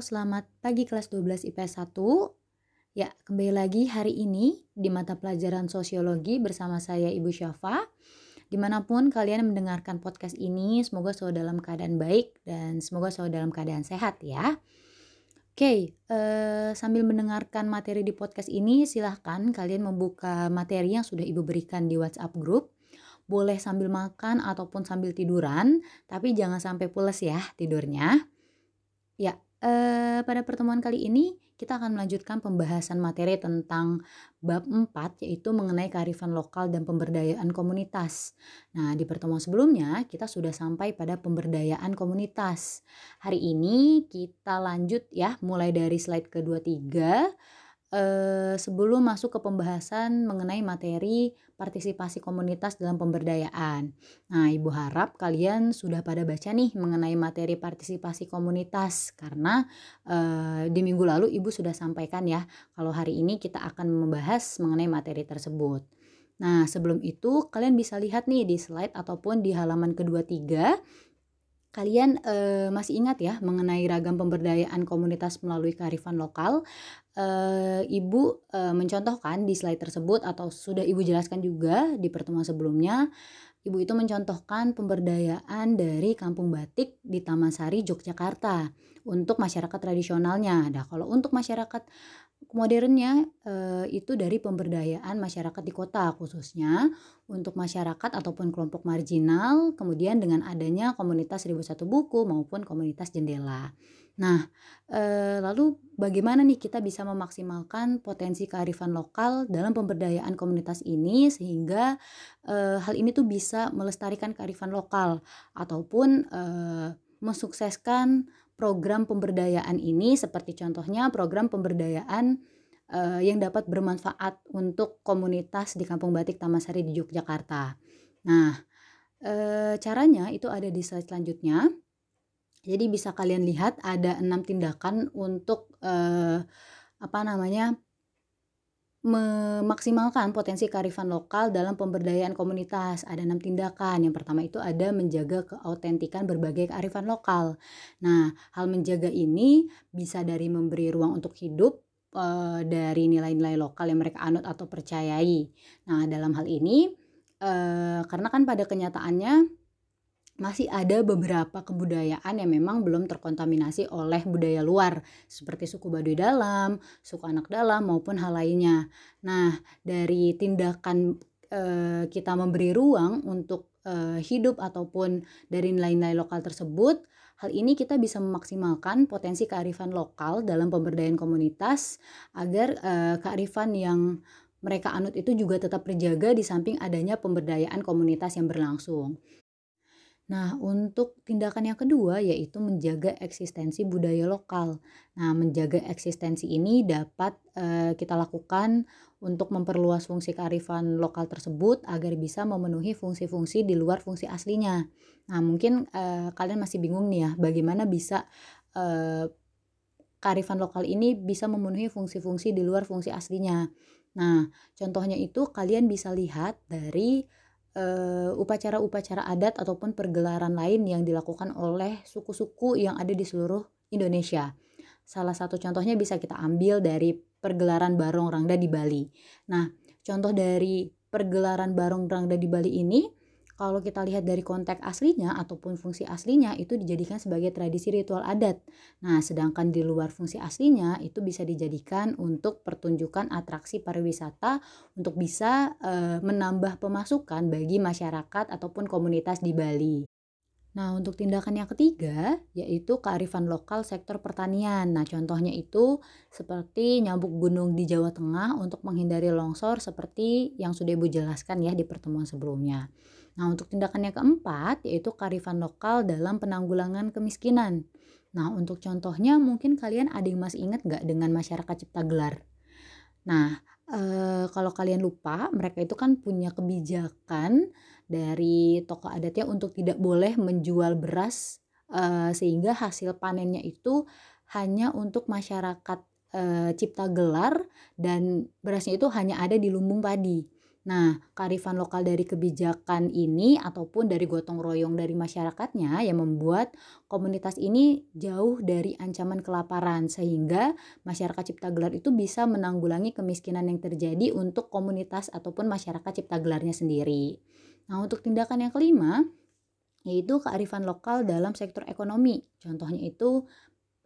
selamat pagi kelas 12 IPS 1. Ya, kembali lagi hari ini di mata pelajaran sosiologi bersama saya Ibu Syafa. Di mana pun kalian mendengarkan podcast ini, semoga selalu dalam keadaan baik dan semoga selalu dalam keadaan sehat ya. Oke, eh, sambil mendengarkan materi di podcast ini, silahkan kalian membuka materi yang sudah Ibu berikan di WhatsApp group. Boleh sambil makan ataupun sambil tiduran, tapi jangan sampai pules ya tidurnya. Ya, eh, pada pertemuan kali ini kita akan melanjutkan pembahasan materi tentang bab 4 yaitu mengenai kearifan lokal dan pemberdayaan komunitas. Nah, di pertemuan sebelumnya kita sudah sampai pada pemberdayaan komunitas. Hari ini kita lanjut ya mulai dari slide kedua tiga eh, sebelum masuk ke pembahasan mengenai materi partisipasi komunitas dalam pemberdayaan. Nah, Ibu harap kalian sudah pada baca nih mengenai materi partisipasi komunitas karena eh, di minggu lalu Ibu sudah sampaikan ya kalau hari ini kita akan membahas mengenai materi tersebut. Nah, sebelum itu kalian bisa lihat nih di slide ataupun di halaman kedua tiga kalian uh, masih ingat ya mengenai ragam pemberdayaan komunitas melalui kearifan lokal? Uh, ibu uh, mencontohkan di slide tersebut atau sudah Ibu jelaskan juga di pertemuan sebelumnya, Ibu itu mencontohkan pemberdayaan dari Kampung Batik di Taman Sari, Yogyakarta untuk masyarakat tradisionalnya. Nah, kalau untuk masyarakat modernnya eh, itu dari pemberdayaan masyarakat di kota khususnya untuk masyarakat ataupun kelompok marginal kemudian dengan adanya komunitas seribu satu buku maupun komunitas jendela. Nah, eh, lalu bagaimana nih kita bisa memaksimalkan potensi kearifan lokal dalam pemberdayaan komunitas ini sehingga eh, hal ini tuh bisa melestarikan kearifan lokal ataupun eh, mensukseskan program pemberdayaan ini seperti contohnya program pemberdayaan uh, yang dapat bermanfaat untuk komunitas di Kampung Batik Tamasari di Yogyakarta. Nah, uh, caranya itu ada di slide selanjutnya. Jadi bisa kalian lihat ada enam tindakan untuk uh, apa namanya memaksimalkan potensi kearifan lokal dalam pemberdayaan komunitas. Ada enam tindakan. Yang pertama itu ada menjaga keautentikan berbagai kearifan lokal. Nah, hal menjaga ini bisa dari memberi ruang untuk hidup e, dari nilai-nilai lokal yang mereka anut atau percayai. Nah, dalam hal ini e, karena kan pada kenyataannya masih ada beberapa kebudayaan yang memang belum terkontaminasi oleh budaya luar seperti suku Baduy dalam, suku anak dalam maupun hal lainnya. Nah, dari tindakan e, kita memberi ruang untuk e, hidup ataupun dari nilai-nilai lokal tersebut, hal ini kita bisa memaksimalkan potensi kearifan lokal dalam pemberdayaan komunitas agar e, kearifan yang mereka anut itu juga tetap terjaga di samping adanya pemberdayaan komunitas yang berlangsung. Nah, untuk tindakan yang kedua yaitu menjaga eksistensi budaya lokal. Nah, menjaga eksistensi ini dapat e, kita lakukan untuk memperluas fungsi kearifan lokal tersebut agar bisa memenuhi fungsi-fungsi di luar fungsi aslinya. Nah, mungkin e, kalian masih bingung nih ya, bagaimana bisa e, kearifan lokal ini bisa memenuhi fungsi-fungsi di luar fungsi aslinya. Nah, contohnya itu kalian bisa lihat dari uh, upacara-upacara adat ataupun pergelaran lain yang dilakukan oleh suku-suku yang ada di seluruh Indonesia. Salah satu contohnya bisa kita ambil dari pergelaran Barong Rangda di Bali. Nah, contoh dari pergelaran Barong Rangda di Bali ini kalau kita lihat dari konteks aslinya ataupun fungsi aslinya itu dijadikan sebagai tradisi ritual adat. Nah, sedangkan di luar fungsi aslinya itu bisa dijadikan untuk pertunjukan atraksi pariwisata untuk bisa e, menambah pemasukan bagi masyarakat ataupun komunitas di Bali. Nah, untuk tindakan yang ketiga yaitu kearifan lokal sektor pertanian. Nah, contohnya itu seperti nyambuk gunung di Jawa Tengah untuk menghindari longsor seperti yang sudah Ibu jelaskan ya di pertemuan sebelumnya. Nah, untuk tindakan yang keempat yaitu kearifan lokal dalam penanggulangan kemiskinan. Nah, untuk contohnya mungkin kalian ada yang masih ingat nggak dengan masyarakat cipta gelar? Nah, eh, kalau kalian lupa, mereka itu kan punya kebijakan dari toko adatnya untuk tidak boleh menjual beras uh, sehingga hasil panennya itu hanya untuk masyarakat uh, cipta gelar dan berasnya itu hanya ada di lumbung padi. Nah, kearifan lokal dari kebijakan ini ataupun dari gotong royong dari masyarakatnya yang membuat komunitas ini jauh dari ancaman kelaparan sehingga masyarakat Cipta Gelar itu bisa menanggulangi kemiskinan yang terjadi untuk komunitas ataupun masyarakat Cipta Gelarnya sendiri. Nah, untuk tindakan yang kelima yaitu kearifan lokal dalam sektor ekonomi. Contohnya itu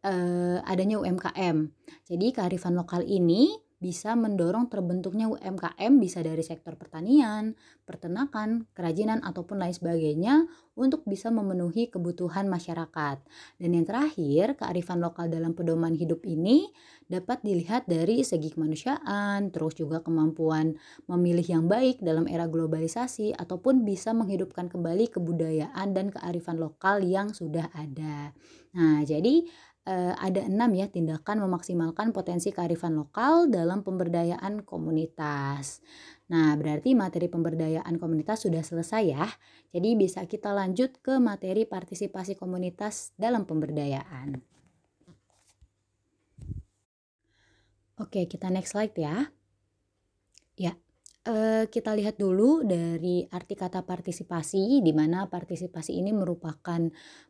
eh, adanya UMKM. Jadi kearifan lokal ini bisa mendorong terbentuknya UMKM bisa dari sektor pertanian, peternakan, kerajinan ataupun lain sebagainya untuk bisa memenuhi kebutuhan masyarakat. Dan yang terakhir, kearifan lokal dalam pedoman hidup ini dapat dilihat dari segi kemanusiaan, terus juga kemampuan memilih yang baik dalam era globalisasi ataupun bisa menghidupkan kembali kebudayaan dan kearifan lokal yang sudah ada. Nah, jadi ada enam ya tindakan memaksimalkan potensi kearifan lokal dalam pemberdayaan komunitas. Nah, berarti materi pemberdayaan komunitas sudah selesai ya. Jadi bisa kita lanjut ke materi partisipasi komunitas dalam pemberdayaan. Oke, kita next slide ya. Ya, Uh, kita lihat dulu dari arti kata partisipasi, di mana partisipasi ini merupakan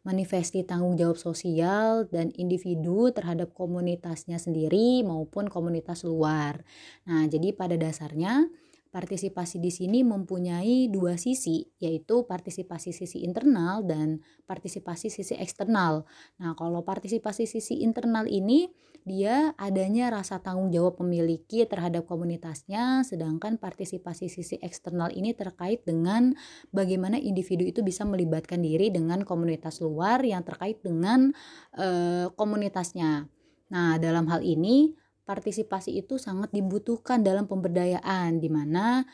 manifesti tanggung jawab sosial dan individu terhadap komunitasnya sendiri maupun komunitas luar. Nah, jadi pada dasarnya Partisipasi di sini mempunyai dua sisi, yaitu partisipasi sisi internal dan partisipasi sisi eksternal. Nah, kalau partisipasi sisi internal ini dia adanya rasa tanggung jawab memiliki terhadap komunitasnya, sedangkan partisipasi sisi eksternal ini terkait dengan bagaimana individu itu bisa melibatkan diri dengan komunitas luar yang terkait dengan e, komunitasnya. Nah, dalam hal ini partisipasi itu sangat dibutuhkan dalam pemberdayaan di mana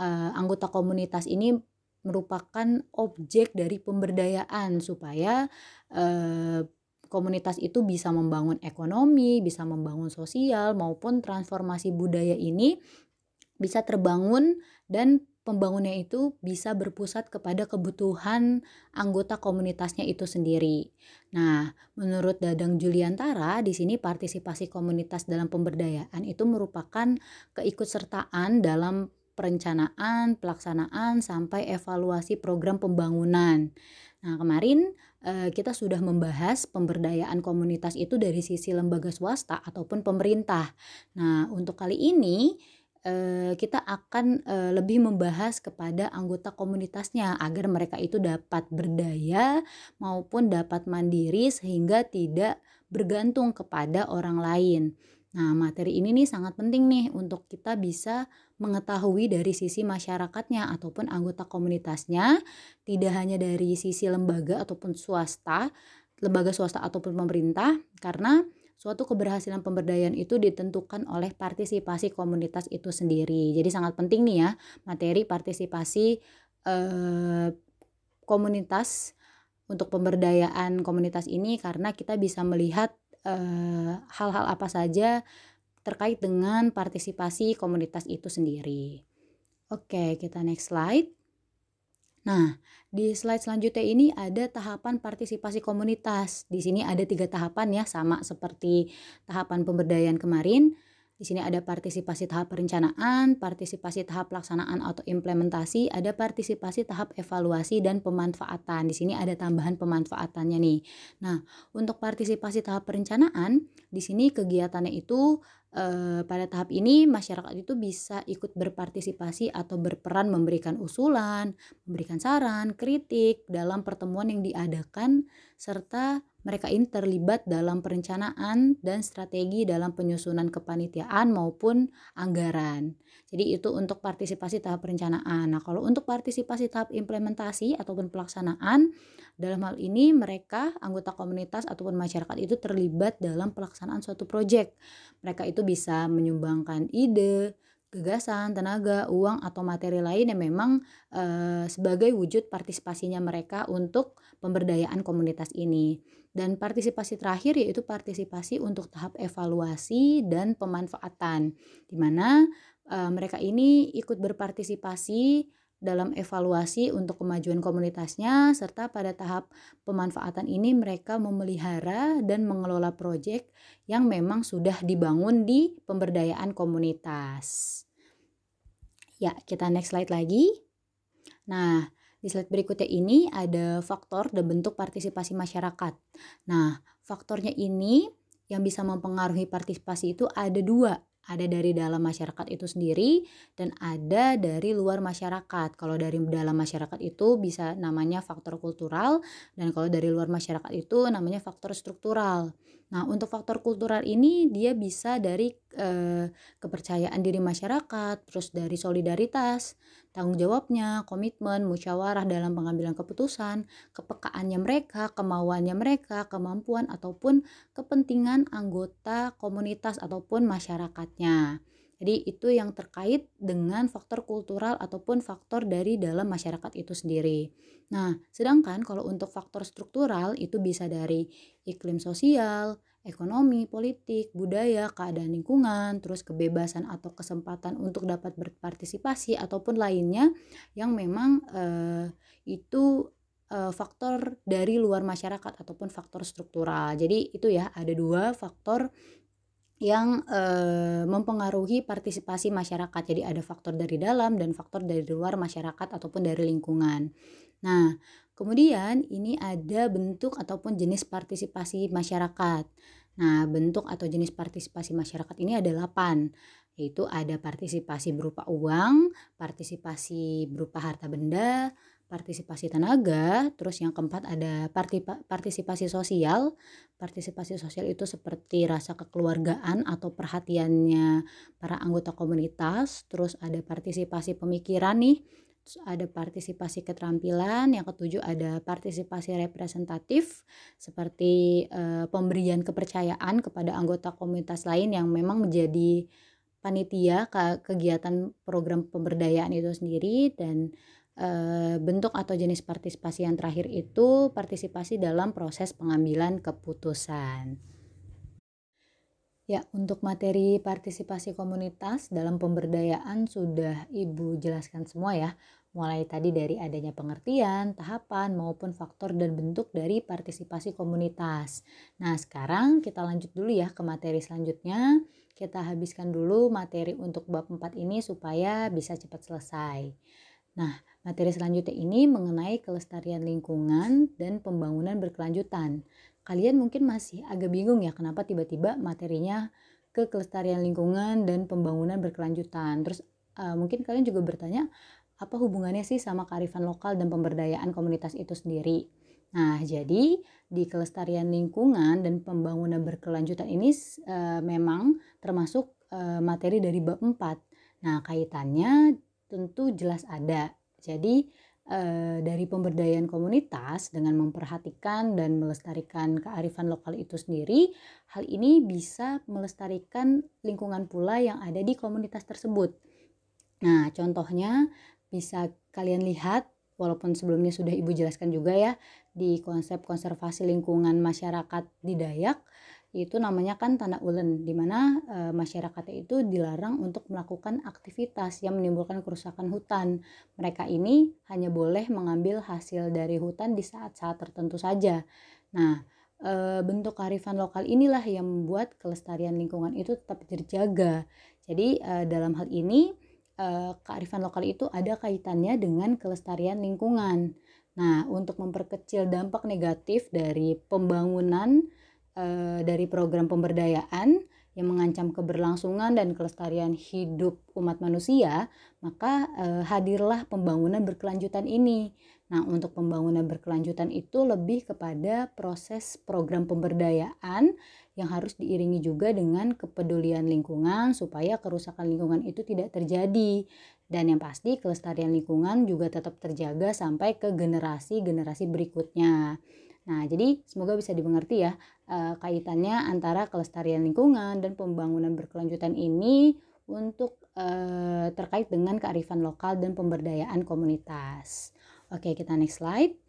uh, anggota komunitas ini merupakan objek dari pemberdayaan supaya uh, komunitas itu bisa membangun ekonomi, bisa membangun sosial maupun transformasi budaya ini bisa terbangun dan pembangunnya itu bisa berpusat kepada kebutuhan anggota komunitasnya itu sendiri. Nah, menurut Dadang Juliantara, di sini partisipasi komunitas dalam pemberdayaan itu merupakan keikutsertaan dalam perencanaan, pelaksanaan, sampai evaluasi program pembangunan. Nah, kemarin eh, kita sudah membahas pemberdayaan komunitas itu dari sisi lembaga swasta ataupun pemerintah. Nah, untuk kali ini kita akan uh, lebih membahas kepada anggota komunitasnya agar mereka itu dapat berdaya maupun dapat mandiri sehingga tidak bergantung kepada orang lain. Nah, materi ini nih sangat penting nih untuk kita bisa mengetahui dari sisi masyarakatnya ataupun anggota komunitasnya, tidak hanya dari sisi lembaga ataupun swasta, lembaga swasta ataupun pemerintah, karena suatu keberhasilan pemberdayaan itu ditentukan oleh partisipasi komunitas itu sendiri. Jadi sangat penting nih ya materi partisipasi eh, komunitas untuk pemberdayaan komunitas ini karena kita bisa melihat eh, hal-hal apa saja terkait dengan partisipasi komunitas itu sendiri. Oke, kita next slide. Nah, di slide selanjutnya ini ada tahapan partisipasi komunitas. Di sini ada tiga tahapan ya, sama seperti tahapan pemberdayaan kemarin. Di sini ada partisipasi tahap perencanaan, partisipasi tahap pelaksanaan atau implementasi, ada partisipasi tahap evaluasi dan pemanfaatan. Di sini ada tambahan pemanfaatannya nih. Nah, untuk partisipasi tahap perencanaan, di sini kegiatannya itu eh, pada tahap ini masyarakat itu bisa ikut berpartisipasi atau berperan memberikan usulan, memberikan saran, kritik dalam pertemuan yang diadakan serta mereka ini terlibat dalam perencanaan dan strategi dalam penyusunan kepanitiaan maupun anggaran. Jadi itu untuk partisipasi tahap perencanaan. Nah, kalau untuk partisipasi tahap implementasi ataupun pelaksanaan, dalam hal ini mereka anggota komunitas ataupun masyarakat itu terlibat dalam pelaksanaan suatu proyek. Mereka itu bisa menyumbangkan ide, gagasan, tenaga, uang atau materi lain yang memang e, sebagai wujud partisipasinya mereka untuk pemberdayaan komunitas ini. Dan partisipasi terakhir yaitu partisipasi untuk tahap evaluasi dan pemanfaatan, di mana uh, mereka ini ikut berpartisipasi dalam evaluasi untuk kemajuan komunitasnya serta pada tahap pemanfaatan ini mereka memelihara dan mengelola proyek yang memang sudah dibangun di pemberdayaan komunitas. Ya, kita next slide lagi. Nah, di slide berikutnya ini ada faktor dan bentuk partisipasi masyarakat. Nah, faktornya ini yang bisa mempengaruhi partisipasi itu ada dua. Ada dari dalam masyarakat itu sendiri dan ada dari luar masyarakat. Kalau dari dalam masyarakat itu bisa namanya faktor kultural dan kalau dari luar masyarakat itu namanya faktor struktural. Nah, untuk faktor kultural ini dia bisa dari eh, kepercayaan diri masyarakat, terus dari solidaritas, tanggung jawabnya, komitmen, musyawarah dalam pengambilan keputusan, kepekaannya mereka, kemauannya mereka, kemampuan ataupun kepentingan anggota komunitas ataupun masyarakatnya. Jadi itu yang terkait dengan faktor kultural ataupun faktor dari dalam masyarakat itu sendiri. Nah, sedangkan kalau untuk faktor struktural itu bisa dari iklim sosial, ekonomi, politik, budaya, keadaan lingkungan, terus kebebasan atau kesempatan untuk dapat berpartisipasi ataupun lainnya yang memang eh, itu eh, faktor dari luar masyarakat ataupun faktor struktural. Jadi itu ya ada dua faktor yang e, mempengaruhi partisipasi masyarakat. Jadi ada faktor dari dalam dan faktor dari luar masyarakat ataupun dari lingkungan. Nah, kemudian ini ada bentuk ataupun jenis partisipasi masyarakat. Nah, bentuk atau jenis partisipasi masyarakat ini ada 8, yaitu ada partisipasi berupa uang, partisipasi berupa harta benda, partisipasi tenaga, terus yang keempat ada partisipasi sosial. Partisipasi sosial itu seperti rasa kekeluargaan atau perhatiannya para anggota komunitas, terus ada partisipasi pemikiran nih, ada partisipasi keterampilan, yang ketujuh ada partisipasi representatif seperti e, pemberian kepercayaan kepada anggota komunitas lain yang memang menjadi panitia ke kegiatan program pemberdayaan itu sendiri dan bentuk atau jenis partisipasi yang terakhir itu partisipasi dalam proses pengambilan keputusan. Ya, untuk materi partisipasi komunitas dalam pemberdayaan sudah Ibu jelaskan semua ya, mulai tadi dari adanya pengertian, tahapan, maupun faktor dan bentuk dari partisipasi komunitas. Nah, sekarang kita lanjut dulu ya ke materi selanjutnya. Kita habiskan dulu materi untuk bab 4 ini supaya bisa cepat selesai. Nah, materi selanjutnya ini mengenai kelestarian lingkungan dan pembangunan berkelanjutan. Kalian mungkin masih agak bingung ya kenapa tiba-tiba materinya ke kelestarian lingkungan dan pembangunan berkelanjutan. Terus uh, mungkin kalian juga bertanya apa hubungannya sih sama kearifan lokal dan pemberdayaan komunitas itu sendiri. Nah, jadi di kelestarian lingkungan dan pembangunan berkelanjutan ini uh, memang termasuk uh, materi dari bab 4. Nah, kaitannya tentu jelas ada. Jadi eh, dari pemberdayaan komunitas dengan memperhatikan dan melestarikan kearifan lokal itu sendiri, hal ini bisa melestarikan lingkungan pula yang ada di komunitas tersebut. Nah, contohnya bisa kalian lihat walaupun sebelumnya sudah Ibu jelaskan juga ya di konsep konservasi lingkungan masyarakat di Dayak itu namanya kan tanah ulen di mana e, masyarakatnya itu dilarang untuk melakukan aktivitas yang menimbulkan kerusakan hutan. Mereka ini hanya boleh mengambil hasil dari hutan di saat-saat tertentu saja. Nah, e, bentuk kearifan lokal inilah yang membuat kelestarian lingkungan itu tetap terjaga. Jadi e, dalam hal ini e, kearifan lokal itu ada kaitannya dengan kelestarian lingkungan. Nah, untuk memperkecil dampak negatif dari pembangunan Eh, dari program pemberdayaan yang mengancam keberlangsungan dan kelestarian hidup umat manusia, maka eh, hadirlah pembangunan berkelanjutan ini. Nah, untuk pembangunan berkelanjutan itu lebih kepada proses program pemberdayaan yang harus diiringi juga dengan kepedulian lingkungan supaya kerusakan lingkungan itu tidak terjadi. Dan yang pasti kelestarian lingkungan juga tetap terjaga sampai ke generasi-generasi berikutnya. Nah, jadi semoga bisa dimengerti ya uh, kaitannya antara kelestarian lingkungan dan pembangunan berkelanjutan ini untuk uh, terkait dengan kearifan lokal dan pemberdayaan komunitas. Oke, kita next slide.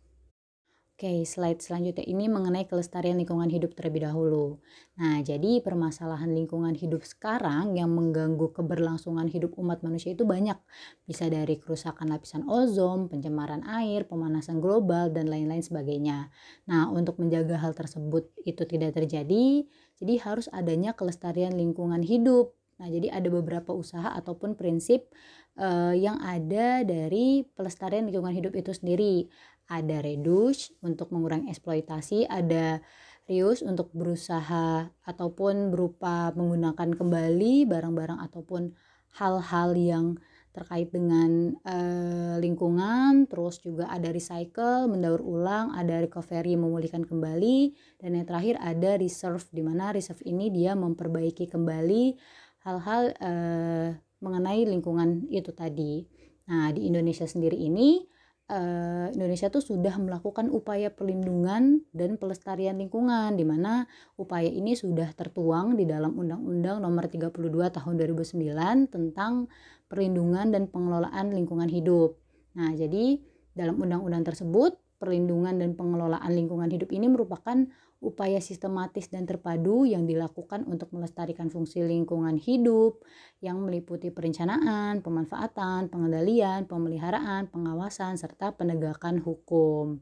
Oke, slide selanjutnya ini mengenai kelestarian lingkungan hidup terlebih dahulu. Nah, jadi permasalahan lingkungan hidup sekarang yang mengganggu keberlangsungan hidup umat manusia itu banyak. Bisa dari kerusakan lapisan ozon, pencemaran air, pemanasan global, dan lain-lain sebagainya. Nah, untuk menjaga hal tersebut itu tidak terjadi, jadi harus adanya kelestarian lingkungan hidup Nah, jadi ada beberapa usaha ataupun prinsip uh, yang ada dari pelestarian lingkungan hidup itu sendiri. Ada reduce untuk mengurangi eksploitasi, ada reuse untuk berusaha ataupun berupa menggunakan kembali barang-barang ataupun hal-hal yang terkait dengan uh, lingkungan, terus juga ada recycle, mendaur ulang, ada recovery, memulihkan kembali, dan yang terakhir ada reserve, di mana reserve ini dia memperbaiki kembali hal-hal uh, mengenai lingkungan itu tadi. Nah, di Indonesia sendiri ini uh, Indonesia tuh sudah melakukan upaya perlindungan dan pelestarian lingkungan di mana upaya ini sudah tertuang di dalam Undang-Undang Nomor 32 Tahun 2009 tentang perlindungan dan pengelolaan lingkungan hidup. Nah, jadi dalam undang-undang tersebut perlindungan dan pengelolaan lingkungan hidup ini merupakan upaya sistematis dan terpadu yang dilakukan untuk melestarikan fungsi lingkungan hidup yang meliputi perencanaan, pemanfaatan, pengendalian, pemeliharaan, pengawasan, serta penegakan hukum.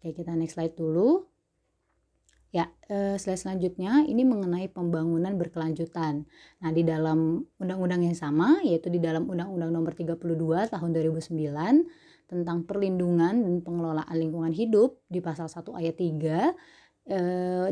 Oke, kita next slide dulu. Ya, eh, slide selanjutnya ini mengenai pembangunan berkelanjutan. Nah, di dalam undang-undang yang sama, yaitu di dalam Undang-Undang Nomor 32 Tahun 2009 tentang perlindungan dan pengelolaan lingkungan hidup di pasal 1 ayat 3 eh,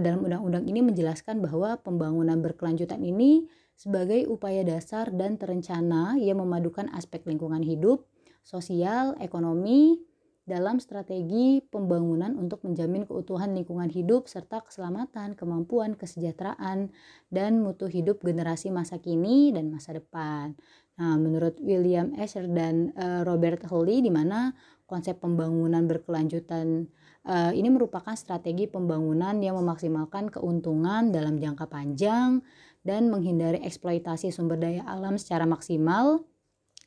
dalam undang-undang ini menjelaskan bahwa pembangunan berkelanjutan ini sebagai upaya dasar dan terencana yang memadukan aspek lingkungan hidup, sosial, ekonomi dalam strategi pembangunan untuk menjamin keutuhan lingkungan hidup serta keselamatan, kemampuan, kesejahteraan, dan mutu hidup generasi masa kini dan masa depan. Nah, menurut William Escher dan uh, Robert Hawley di mana konsep pembangunan berkelanjutan Uh, ini merupakan strategi pembangunan yang memaksimalkan keuntungan dalam jangka panjang dan menghindari eksploitasi sumber daya alam secara maksimal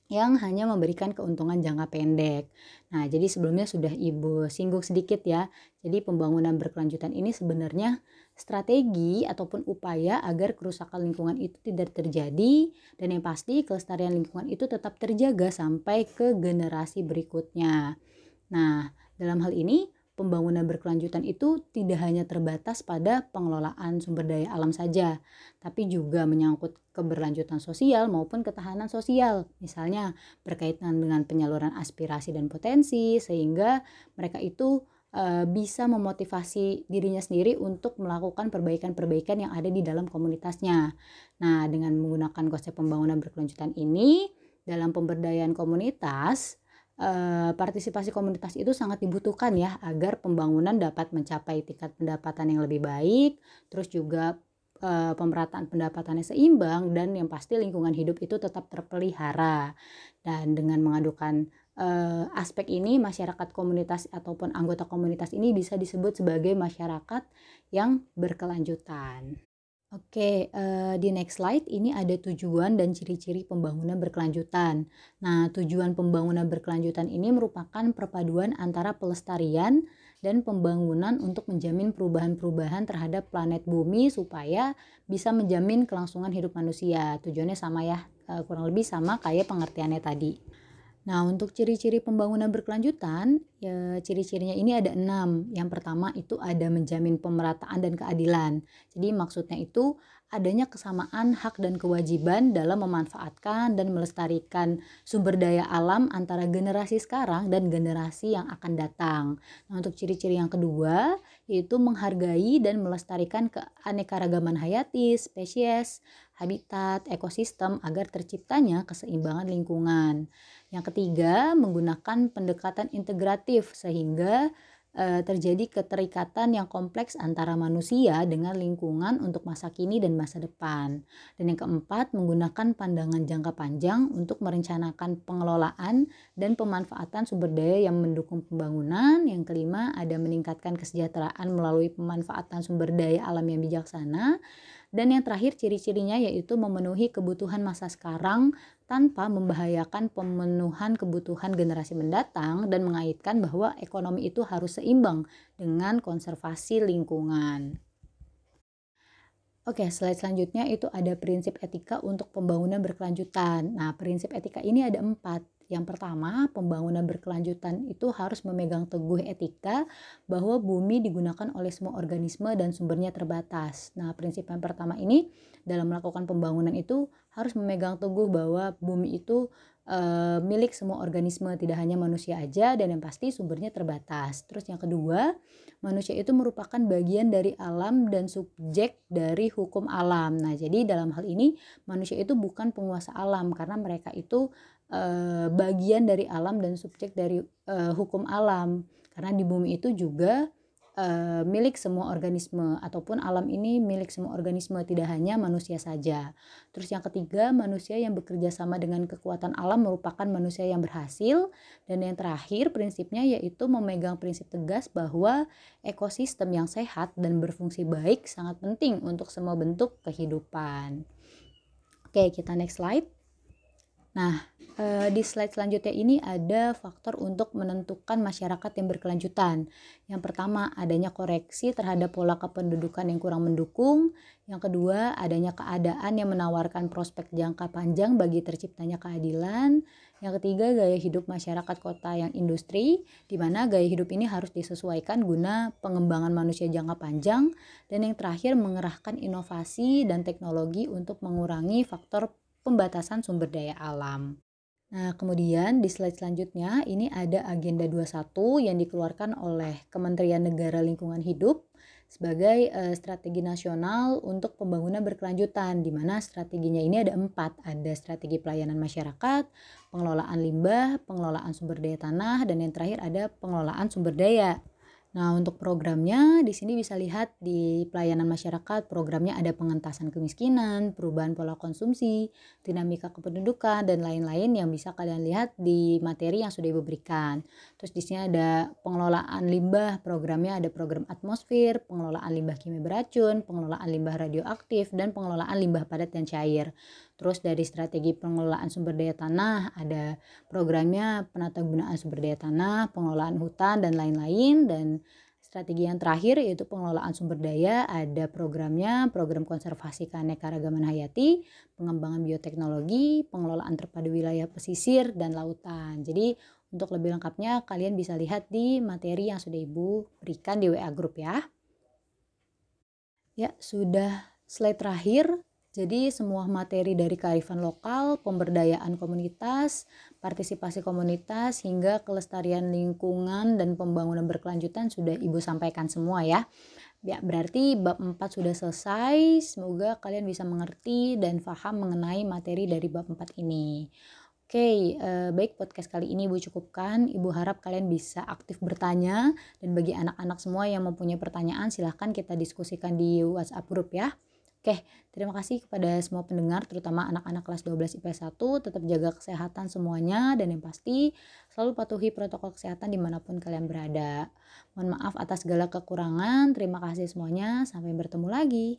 yang hanya memberikan keuntungan jangka pendek. Nah, jadi sebelumnya sudah Ibu singgung sedikit ya. Jadi pembangunan berkelanjutan ini sebenarnya strategi ataupun upaya agar kerusakan lingkungan itu tidak terjadi dan yang pasti kelestarian lingkungan itu tetap terjaga sampai ke generasi berikutnya. Nah, dalam hal ini pembangunan berkelanjutan itu tidak hanya terbatas pada pengelolaan sumber daya alam saja, tapi juga menyangkut keberlanjutan sosial maupun ketahanan sosial. Misalnya berkaitan dengan penyaluran aspirasi dan potensi sehingga mereka itu e, bisa memotivasi dirinya sendiri untuk melakukan perbaikan-perbaikan yang ada di dalam komunitasnya. Nah, dengan menggunakan konsep pembangunan berkelanjutan ini dalam pemberdayaan komunitas Eh, partisipasi komunitas itu sangat dibutuhkan ya agar pembangunan dapat mencapai tingkat pendapatan yang lebih baik, terus juga uh, pemerataan pendapatannya seimbang dan yang pasti lingkungan hidup itu tetap terpelihara. Dan dengan mengadukan uh, aspek ini masyarakat komunitas ataupun anggota komunitas ini bisa disebut sebagai masyarakat yang berkelanjutan. Oke, uh, di next slide ini ada tujuan dan ciri-ciri pembangunan berkelanjutan. Nah, tujuan pembangunan berkelanjutan ini merupakan perpaduan antara pelestarian dan pembangunan untuk menjamin perubahan-perubahan terhadap planet bumi supaya bisa menjamin kelangsungan hidup manusia. Tujuannya sama ya, uh, kurang lebih sama kayak pengertiannya tadi. Nah, untuk ciri-ciri pembangunan berkelanjutan, ya, ciri-cirinya ini ada enam. Yang pertama itu ada menjamin pemerataan dan keadilan. Jadi maksudnya itu adanya kesamaan hak dan kewajiban dalam memanfaatkan dan melestarikan sumber daya alam antara generasi sekarang dan generasi yang akan datang. Nah, untuk ciri-ciri yang kedua yaitu menghargai dan melestarikan keanekaragaman hayati, spesies, habitat, ekosistem agar terciptanya keseimbangan lingkungan. Yang ketiga, menggunakan pendekatan integratif sehingga e, terjadi keterikatan yang kompleks antara manusia dengan lingkungan untuk masa kini dan masa depan. Dan yang keempat, menggunakan pandangan jangka panjang untuk merencanakan pengelolaan dan pemanfaatan sumber daya yang mendukung pembangunan. Yang kelima, ada meningkatkan kesejahteraan melalui pemanfaatan sumber daya alam yang bijaksana. Dan yang terakhir ciri-cirinya yaitu memenuhi kebutuhan masa sekarang tanpa membahayakan pemenuhan kebutuhan generasi mendatang dan mengaitkan bahwa ekonomi itu harus seimbang dengan konservasi lingkungan. Oke, slide selanjutnya itu ada prinsip etika untuk pembangunan berkelanjutan. Nah, prinsip etika ini ada empat. Yang pertama, pembangunan berkelanjutan itu harus memegang teguh etika bahwa bumi digunakan oleh semua organisme dan sumbernya terbatas. Nah, prinsip yang pertama ini dalam melakukan pembangunan itu harus memegang teguh bahwa bumi itu e, milik semua organisme, tidak hanya manusia aja dan yang pasti sumbernya terbatas. Terus yang kedua, manusia itu merupakan bagian dari alam dan subjek dari hukum alam. Nah, jadi dalam hal ini manusia itu bukan penguasa alam karena mereka itu uh, bagian dari alam dan subjek dari uh, hukum alam. Karena di bumi itu juga uh, milik semua organisme ataupun alam ini milik semua organisme tidak hanya manusia saja. Terus yang ketiga, manusia yang bekerja sama dengan kekuatan alam merupakan manusia yang berhasil dan yang terakhir prinsipnya yaitu memegang prinsip tegas bahwa ekosistem yang sehat dan berfungsi baik sangat penting untuk semua bentuk kehidupan. Oke, kita next slide. Nah, eh, di slide selanjutnya ini ada faktor untuk menentukan masyarakat yang berkelanjutan. Yang pertama, adanya koreksi terhadap pola kependudukan yang kurang mendukung. Yang kedua, adanya keadaan yang menawarkan prospek jangka panjang bagi terciptanya keadilan. Yang ketiga, gaya hidup masyarakat kota yang industri, di mana gaya hidup ini harus disesuaikan guna pengembangan manusia jangka panjang. Dan yang terakhir, mengerahkan inovasi dan teknologi untuk mengurangi faktor pembatasan sumber daya alam. Nah, kemudian di slide selanjutnya ini ada agenda 21 yang dikeluarkan oleh Kementerian Negara Lingkungan Hidup sebagai uh, strategi nasional untuk pembangunan berkelanjutan di mana strateginya ini ada empat ada strategi pelayanan masyarakat pengelolaan limbah pengelolaan sumber daya tanah dan yang terakhir ada pengelolaan sumber daya Nah, untuk programnya di sini bisa lihat di pelayanan masyarakat, programnya ada pengentasan kemiskinan, perubahan pola konsumsi, dinamika kependudukan dan lain-lain yang bisa kalian lihat di materi yang sudah Ibu berikan. Terus di sini ada pengelolaan limbah, programnya ada program atmosfer, pengelolaan limbah kimia beracun, pengelolaan limbah radioaktif dan pengelolaan limbah padat dan cair. Terus dari strategi pengelolaan sumber daya tanah ada programnya penata gunaan sumber daya tanah, pengelolaan hutan dan lain-lain dan strategi yang terakhir yaitu pengelolaan sumber daya ada programnya program konservasi keanekaragaman hayati, pengembangan bioteknologi, pengelolaan terpadu wilayah pesisir dan lautan. Jadi untuk lebih lengkapnya kalian bisa lihat di materi yang sudah Ibu berikan di WA group ya. Ya, sudah slide terakhir jadi semua materi dari kearifan lokal, pemberdayaan komunitas, partisipasi komunitas hingga kelestarian lingkungan dan pembangunan berkelanjutan sudah Ibu sampaikan semua ya. Ya, berarti bab 4 sudah selesai. Semoga kalian bisa mengerti dan paham mengenai materi dari bab 4 ini. Oke, eh, baik podcast kali ini Ibu cukupkan. Ibu harap kalian bisa aktif bertanya dan bagi anak-anak semua yang mempunyai pertanyaan silahkan kita diskusikan di WhatsApp group ya. Oke, terima kasih kepada semua pendengar, terutama anak-anak kelas 12 IPS 1. Tetap jaga kesehatan semuanya, dan yang pasti selalu patuhi protokol kesehatan di mana pun kalian berada. Mohon maaf atas segala kekurangan, terima kasih semuanya, sampai bertemu lagi.